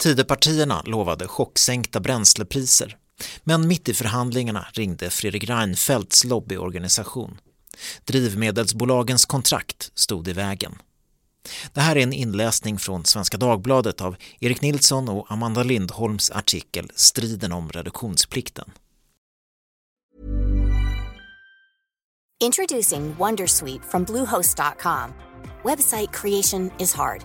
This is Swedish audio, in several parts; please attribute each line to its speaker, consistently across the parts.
Speaker 1: Tidöpartierna lovade chocksänkta bränslepriser men mitt i förhandlingarna ringde Fredrik Reinfeldts lobbyorganisation. Drivmedelsbolagens kontrakt stod i vägen. Det här är en inläsning från Svenska Dagbladet av Erik Nilsson och Amanda Lindholms artikel Striden om reduktionsplikten.
Speaker 2: Introducing Wondersweet from Bluehost.com. Website creation is hard,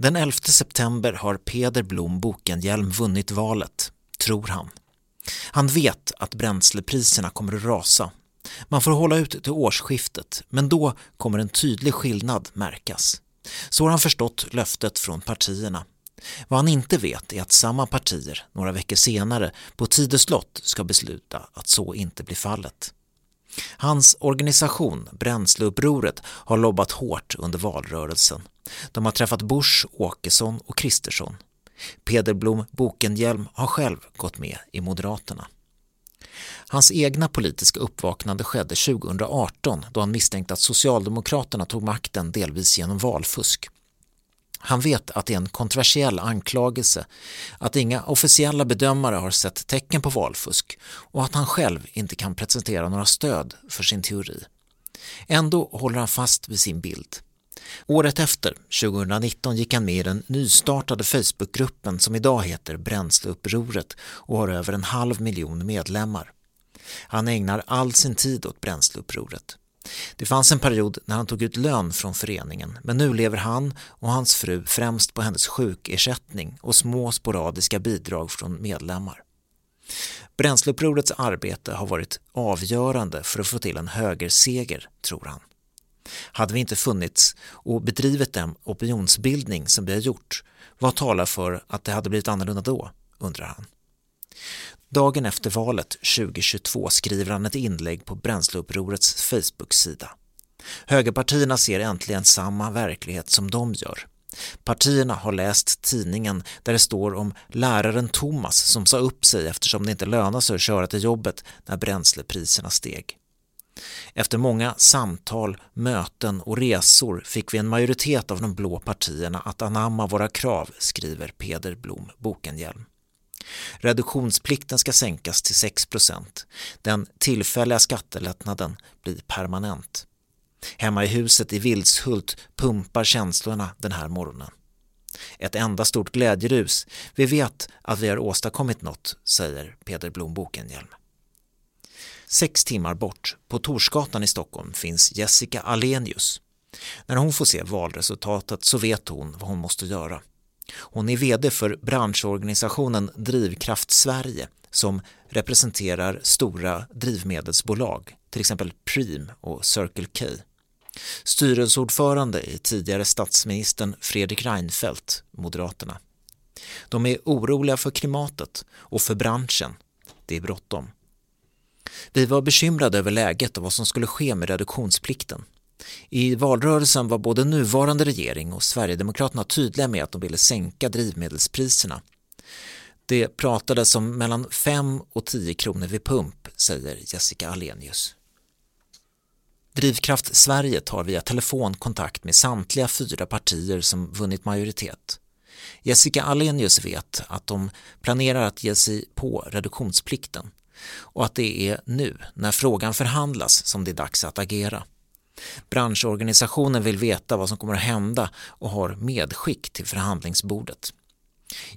Speaker 1: Den 11 september har Peder Blom Bokenhielm vunnit valet, tror han. Han vet att bränslepriserna kommer att rasa man får hålla ut till årsskiftet, men då kommer en tydlig skillnad märkas. Så har han förstått löftet från partierna. Vad han inte vet är att samma partier några veckor senare på Tidöslott ska besluta att så inte blir fallet. Hans organisation, Bränsleupproret, har lobbat hårt under valrörelsen. De har träffat Busch, Åkesson och Kristersson. Peder Blom Bokenhielm har själv gått med i Moderaterna. Hans egna politiska uppvaknande skedde 2018 då han misstänkte att Socialdemokraterna tog makten delvis genom valfusk. Han vet att det är en kontroversiell anklagelse, att inga officiella bedömare har sett tecken på valfusk och att han själv inte kan presentera några stöd för sin teori. Ändå håller han fast vid sin bild. Året efter, 2019, gick han med i den nystartade Facebookgruppen som idag heter Bränsleupproret och har över en halv miljon medlemmar. Han ägnar all sin tid åt bränsleupproret. Det fanns en period när han tog ut lön från föreningen men nu lever han och hans fru främst på hennes sjukersättning och små sporadiska bidrag från medlemmar. Bränsleupprorets arbete har varit avgörande för att få till en högerseger, tror han. Hade vi inte funnits och bedrivit den opinionsbildning som vi har gjort, vad talar för att det hade blivit annorlunda då, undrar han. Dagen efter valet 2022 skriver han ett inlägg på Bränsleupprorets Facebook-sida. Högerpartierna ser äntligen samma verklighet som de gör. Partierna har läst tidningen där det står om läraren Thomas som sa upp sig eftersom det inte lönar sig att köra till jobbet när bränslepriserna steg. Efter många samtal, möten och resor fick vi en majoritet av de blå partierna att anamma våra krav, skriver Peder Blom Bokenhjelm. Reduktionsplikten ska sänkas till 6% Den tillfälliga skattelättnaden blir permanent. Hemma i huset i Vilshult pumpar känslorna den här morgonen. Ett enda stort glädjerus. Vi vet att vi har åstadkommit något, säger Peder Blom Bokenhielm. Sex timmar bort, på Torsgatan i Stockholm, finns Jessica Alenius. När hon får se valresultatet så vet hon vad hon måste göra. Hon är VD för branschorganisationen Drivkraft Sverige som representerar stora drivmedelsbolag, till exempel Preem och Circle K. Styrelseordförande är tidigare statsministern Fredrik Reinfeldt, Moderaterna. De är oroliga för klimatet och för branschen. Det är bråttom. Vi var bekymrade över läget och vad som skulle ske med reduktionsplikten. I valrörelsen var både nuvarande regering och Sverigedemokraterna tydliga med att de ville sänka drivmedelspriserna. Det pratades om mellan 5 och 10 kronor vid pump, säger Jessica Alenius. Drivkraft Sverige tar via telefon kontakt med samtliga fyra partier som vunnit majoritet. Jessica Alenius vet att de planerar att ge sig på reduktionsplikten och att det är nu, när frågan förhandlas, som det är dags att agera. Branschorganisationen vill veta vad som kommer att hända och har medskick till förhandlingsbordet.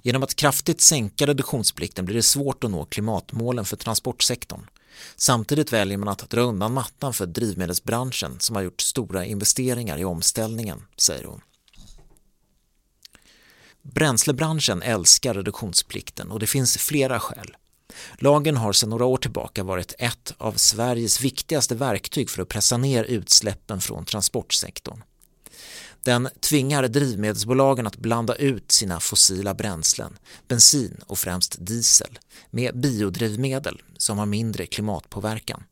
Speaker 1: Genom att kraftigt sänka reduktionsplikten blir det svårt att nå klimatmålen för transportsektorn. Samtidigt väljer man att dra undan mattan för drivmedelsbranschen som har gjort stora investeringar i omställningen, säger hon. Bränslebranschen älskar reduktionsplikten och det finns flera skäl. Lagen har sedan några år tillbaka varit ett av Sveriges viktigaste verktyg för att pressa ner utsläppen från transportsektorn. Den tvingar drivmedelsbolagen att blanda ut sina fossila bränslen, bensin och främst diesel, med biodrivmedel som har mindre klimatpåverkan.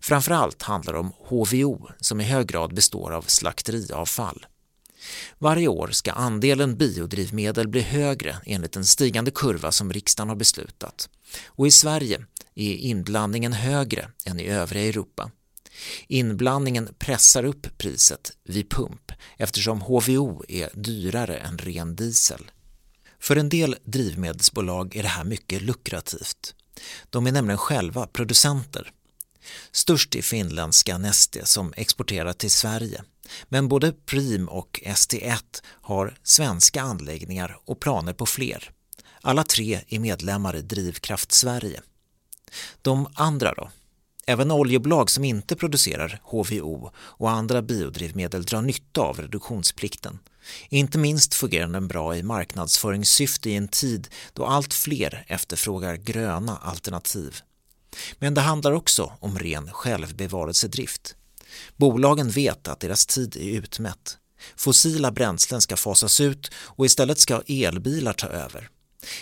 Speaker 1: Framförallt handlar det om HVO som i hög grad består av slakteriavfall. Varje år ska andelen biodrivmedel bli högre enligt en stigande kurva som riksdagen har beslutat. Och i Sverige är inblandningen högre än i övriga Europa. Inblandningen pressar upp priset vid pump eftersom HVO är dyrare än ren diesel. För en del drivmedelsbolag är det här mycket lukrativt. De är nämligen själva producenter. Störst är finländska Neste som exporterar till Sverige. Men både Prim och ST1 har svenska anläggningar och planer på fler. Alla tre är medlemmar i Drivkraft Sverige. De andra då? Även oljebolag som inte producerar HVO och andra biodrivmedel drar nytta av reduktionsplikten. Inte minst fungerar den bra i marknadsföringssyfte i en tid då allt fler efterfrågar gröna alternativ. Men det handlar också om ren självbevarelsedrift. Bolagen vet att deras tid är utmätt. Fossila bränslen ska fasas ut och istället ska elbilar ta över.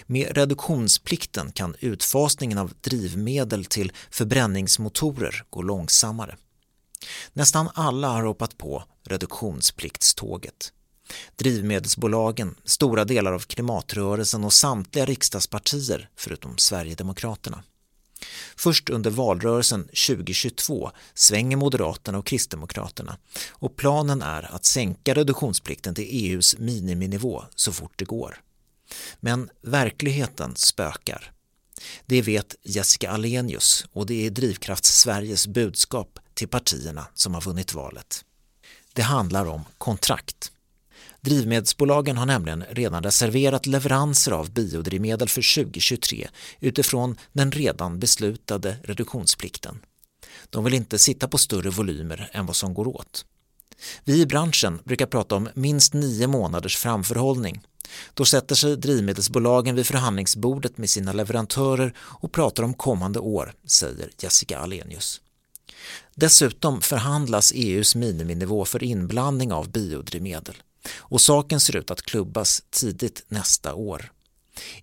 Speaker 1: Med reduktionsplikten kan utfasningen av drivmedel till förbränningsmotorer gå långsammare. Nästan alla har hoppat på reduktionspliktståget. Drivmedelsbolagen, stora delar av klimatrörelsen och samtliga riksdagspartier förutom Sverigedemokraterna. Först under valrörelsen 2022 svänger Moderaterna och Kristdemokraterna och planen är att sänka reduktionsplikten till EUs miniminivå så fort det går. Men verkligheten spökar. Det vet Jessica Alenius och det är Drivkraft Sveriges budskap till partierna som har vunnit valet. Det handlar om kontrakt. Drivmedelsbolagen har nämligen redan reserverat leveranser av biodrivmedel för 2023 utifrån den redan beslutade reduktionsplikten. De vill inte sitta på större volymer än vad som går åt. Vi i branschen brukar prata om minst nio månaders framförhållning. Då sätter sig drivmedelsbolagen vid förhandlingsbordet med sina leverantörer och pratar om kommande år, säger Jessica Alenius. Dessutom förhandlas EUs miniminivå för inblandning av biodrivmedel och saken ser ut att klubbas tidigt nästa år.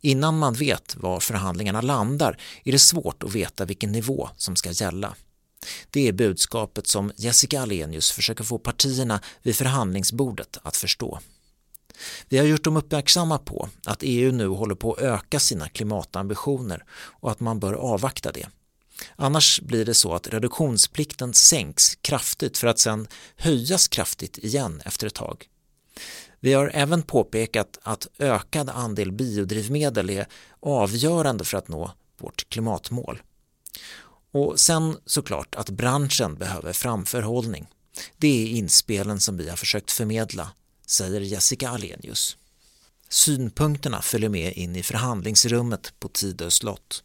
Speaker 1: Innan man vet var förhandlingarna landar är det svårt att veta vilken nivå som ska gälla. Det är budskapet som Jessica Alenius försöker få partierna vid förhandlingsbordet att förstå. Vi har gjort dem uppmärksamma på att EU nu håller på att öka sina klimatambitioner och att man bör avvakta det. Annars blir det så att reduktionsplikten sänks kraftigt för att sedan höjas kraftigt igen efter ett tag. Vi har även påpekat att ökad andel biodrivmedel är avgörande för att nå vårt klimatmål. Och sen såklart att branschen behöver framförhållning. Det är inspelen som vi har försökt förmedla, säger Jessica Alenius. Synpunkterna följer med in i förhandlingsrummet på Tidö slott.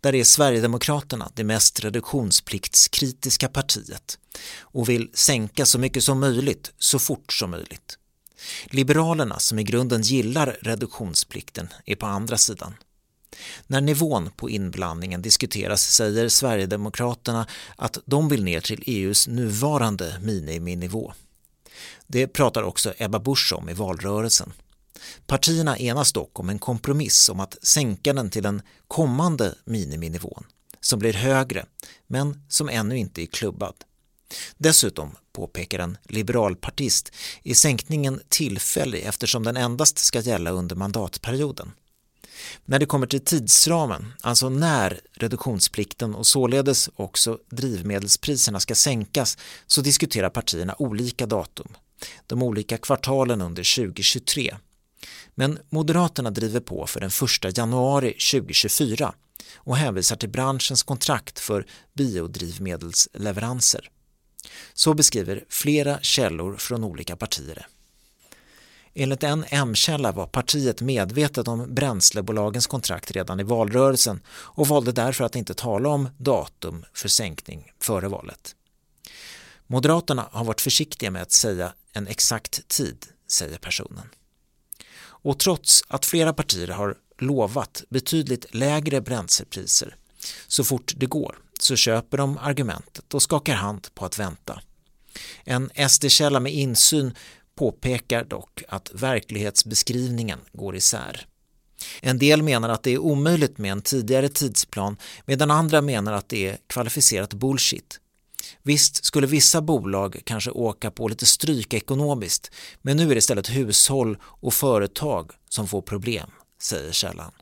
Speaker 1: Där är Sverigedemokraterna det mest reduktionspliktskritiska partiet och vill sänka så mycket som möjligt så fort som möjligt. Liberalerna som i grunden gillar reduktionsplikten är på andra sidan. När nivån på inblandningen diskuteras säger Sverigedemokraterna att de vill ner till EUs nuvarande miniminivå. Det pratar också Ebba Busch om i valrörelsen. Partierna enas dock om en kompromiss om att sänka den till den kommande miniminivån som blir högre men som ännu inte är klubbad. Dessutom, påpekar en liberalpartist, är sänkningen tillfällig eftersom den endast ska gälla under mandatperioden. När det kommer till tidsramen, alltså när reduktionsplikten och således också drivmedelspriserna ska sänkas, så diskuterar partierna olika datum. De olika kvartalen under 2023. Men Moderaterna driver på för den 1 januari 2024 och hänvisar till branschens kontrakt för biodrivmedelsleveranser. Så beskriver flera källor från olika partier Enligt en M-källa var partiet medvetet om bränslebolagens kontrakt redan i valrörelsen och valde därför att inte tala om datum för sänkning före valet. Moderaterna har varit försiktiga med att säga en exakt tid, säger personen. Och trots att flera partier har lovat betydligt lägre bränslepriser så fort det går så köper de argumentet och skakar hand på att vänta. En SD-källa med insyn påpekar dock att verklighetsbeskrivningen går isär. En del menar att det är omöjligt med en tidigare tidsplan medan andra menar att det är kvalificerat bullshit. Visst skulle vissa bolag kanske åka på lite stryk ekonomiskt men nu är det istället hushåll och företag som får problem, säger källan.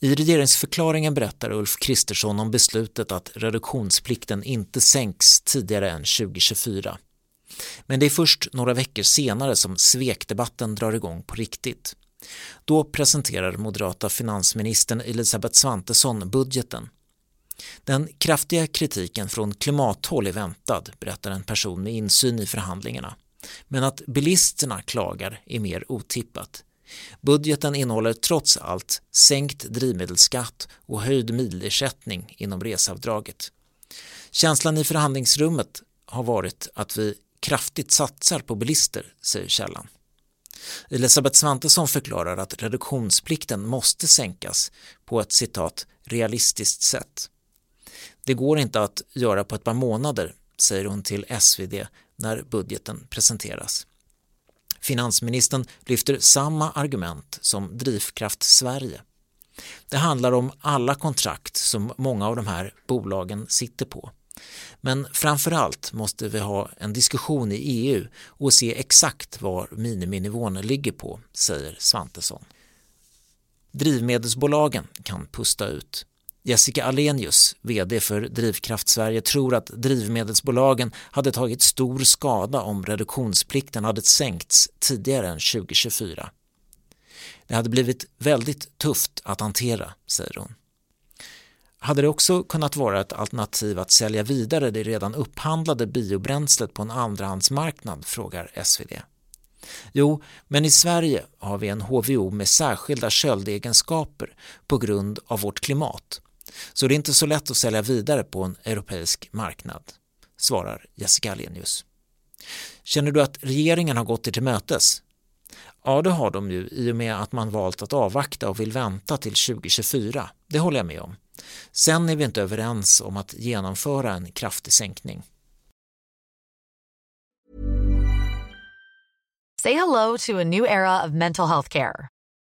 Speaker 1: I regeringsförklaringen berättar Ulf Kristersson om beslutet att reduktionsplikten inte sänks tidigare än 2024. Men det är först några veckor senare som svekdebatten drar igång på riktigt. Då presenterar moderata finansministern Elisabeth Svantesson budgeten. Den kraftiga kritiken från klimathåll är väntad, berättar en person med insyn i förhandlingarna. Men att bilisterna klagar är mer otippat. Budgeten innehåller trots allt sänkt drivmedelsskatt och höjd milersättning inom resavdraget. Känslan i förhandlingsrummet har varit att vi kraftigt satsar på bilister, säger källan. Elisabeth Svantesson förklarar att reduktionsplikten måste sänkas på ett citat realistiskt sätt. Det går inte att göra på ett par månader, säger hon till SvD när budgeten presenteras. Finansministern lyfter samma argument som Drivkraft Sverige. Det handlar om alla kontrakt som många av de här bolagen sitter på. Men framförallt måste vi ha en diskussion i EU och se exakt var miniminivån ligger på, säger Svantesson. Drivmedelsbolagen kan pusta ut. Jessica Alenius, VD för Drivkraft Sverige, tror att drivmedelsbolagen hade tagit stor skada om reduktionsplikten hade sänkts tidigare än 2024. Det hade blivit väldigt tufft att hantera, säger hon. Hade det också kunnat vara ett alternativ att sälja vidare det redan upphandlade biobränslet på en andrahandsmarknad, frågar SvD. Jo, men i Sverige har vi en HVO med särskilda köldegenskaper på grund av vårt klimat. Så det är inte så lätt att sälja vidare på en europeisk marknad, svarar Jessica Alenius. Känner du att regeringen har gått er till mötes? Ja, det har de ju i och med att man valt att avvakta och vill vänta till 2024. Det håller jag med om. Sen är vi inte överens om att genomföra en kraftig sänkning.
Speaker 3: Say hello to a new era of mental health care.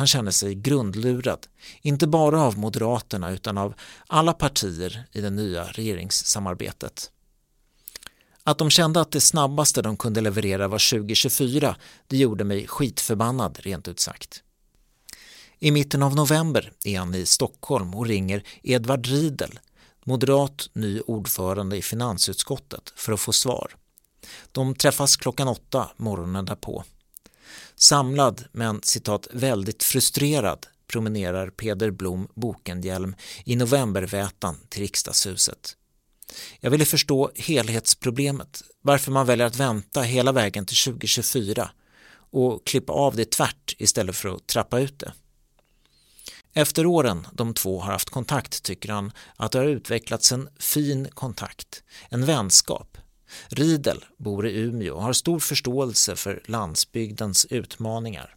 Speaker 1: Han känner sig grundlurad, inte bara av Moderaterna utan av alla partier i det nya regeringssamarbetet. Att de kände att det snabbaste de kunde leverera var 2024, det gjorde mig skitförbannad rent ut sagt. I mitten av november är han i Stockholm och ringer Edvard Riedel, moderat ny ordförande i finansutskottet, för att få svar. De träffas klockan åtta morgonen därpå. Samlad men citat väldigt frustrerad promenerar Peder Blom Bokenhjelm i novembervätan till riksdagshuset. Jag ville förstå helhetsproblemet, varför man väljer att vänta hela vägen till 2024 och klippa av det tvärt istället för att trappa ut det. Efter åren de två har haft kontakt tycker han att det har utvecklats en fin kontakt, en vänskap. Riedel bor i Umeå och har stor förståelse för landsbygdens utmaningar.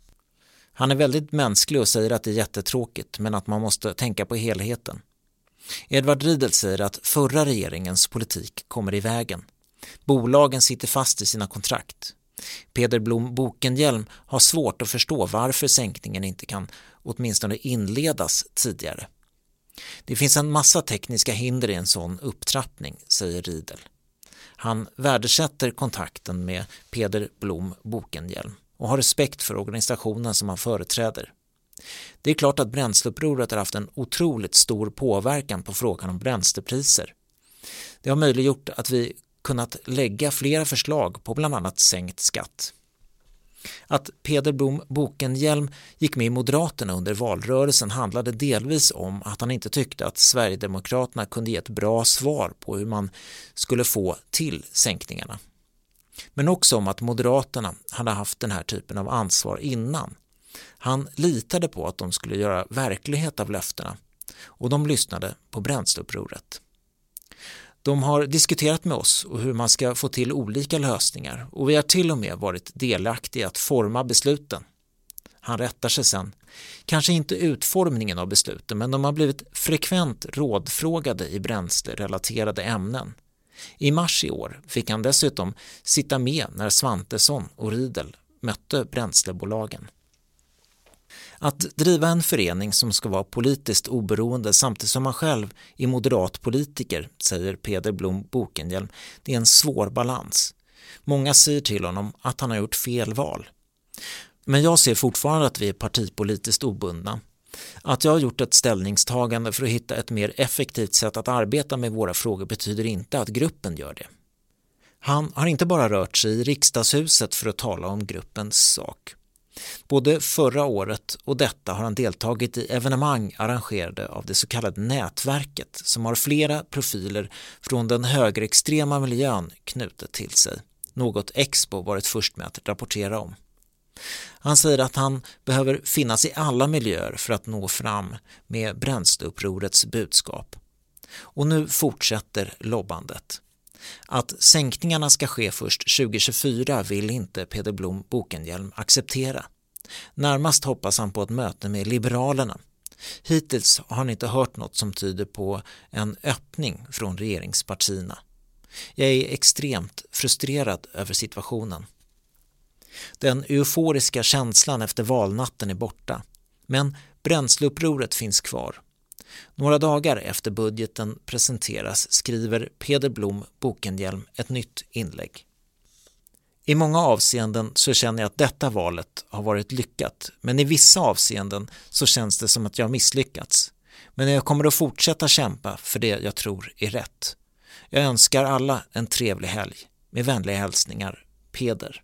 Speaker 1: Han är väldigt mänsklig och säger att det är jättetråkigt men att man måste tänka på helheten. Edvard Riedel säger att förra regeringens politik kommer i vägen. Bolagen sitter fast i sina kontrakt. Peder Blom Bokenhjelm har svårt att förstå varför sänkningen inte kan åtminstone inledas tidigare. Det finns en massa tekniska hinder i en sån upptrappning, säger Riedel. Han värdesätter kontakten med Peder Blom Bokenhielm och har respekt för organisationen som han företräder. Det är klart att bränsleupproret har haft en otroligt stor påverkan på frågan om bränslepriser. Det har möjliggjort att vi kunnat lägga flera förslag på bland annat sänkt skatt. Att Peder Blom Bokenhielm gick med i Moderaterna under valrörelsen handlade delvis om att han inte tyckte att Sverigedemokraterna kunde ge ett bra svar på hur man skulle få till sänkningarna. Men också om att Moderaterna hade haft den här typen av ansvar innan. Han litade på att de skulle göra verklighet av löftena och de lyssnade på bränsleupproret. De har diskuterat med oss och hur man ska få till olika lösningar och vi har till och med varit delaktiga att forma besluten. Han rättar sig sen. Kanske inte utformningen av besluten men de har blivit frekvent rådfrågade i bränslerelaterade ämnen. I mars i år fick han dessutom sitta med när Svantesson och Riedel mötte bränslebolagen. Att driva en förening som ska vara politiskt oberoende samtidigt som man själv är moderat politiker, säger Peder Blom Bokenhielm, det är en svår balans. Många säger till honom att han har gjort fel val. Men jag ser fortfarande att vi är partipolitiskt obundna. Att jag har gjort ett ställningstagande för att hitta ett mer effektivt sätt att arbeta med våra frågor betyder inte att gruppen gör det. Han har inte bara rört sig i riksdagshuset för att tala om gruppens sak. Både förra året och detta har han deltagit i evenemang arrangerade av det så kallade nätverket som har flera profiler från den högerextrema miljön knutet till sig. Något Expo varit först med att rapportera om. Han säger att han behöver finnas i alla miljöer för att nå fram med bränsleupprorets budskap. Och nu fortsätter lobbandet. Att sänkningarna ska ske först 2024 vill inte Peder Blom Bokenhielm acceptera. Närmast hoppas han på ett möte med Liberalerna. Hittills har han inte hört något som tyder på en öppning från regeringspartierna. Jag är extremt frustrerad över situationen. Den euforiska känslan efter valnatten är borta, men bränsleupproret finns kvar några dagar efter budgeten presenteras skriver Peder Blom Bokenhielm ett nytt inlägg. I många avseenden så känner jag att detta valet har varit lyckat men i vissa avseenden så känns det som att jag misslyckats. Men jag kommer att fortsätta kämpa för det jag tror är rätt. Jag önskar alla en trevlig helg. Med vänliga hälsningar, Peder.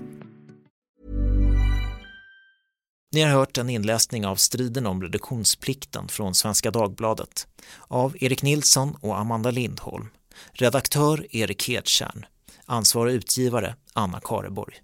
Speaker 1: Ni har hört en inläsning av Striden om reduktionsplikten från Svenska Dagbladet av Erik Nilsson och Amanda Lindholm. Redaktör Erik Hedtjärn. Ansvarig utgivare Anna Kareborg.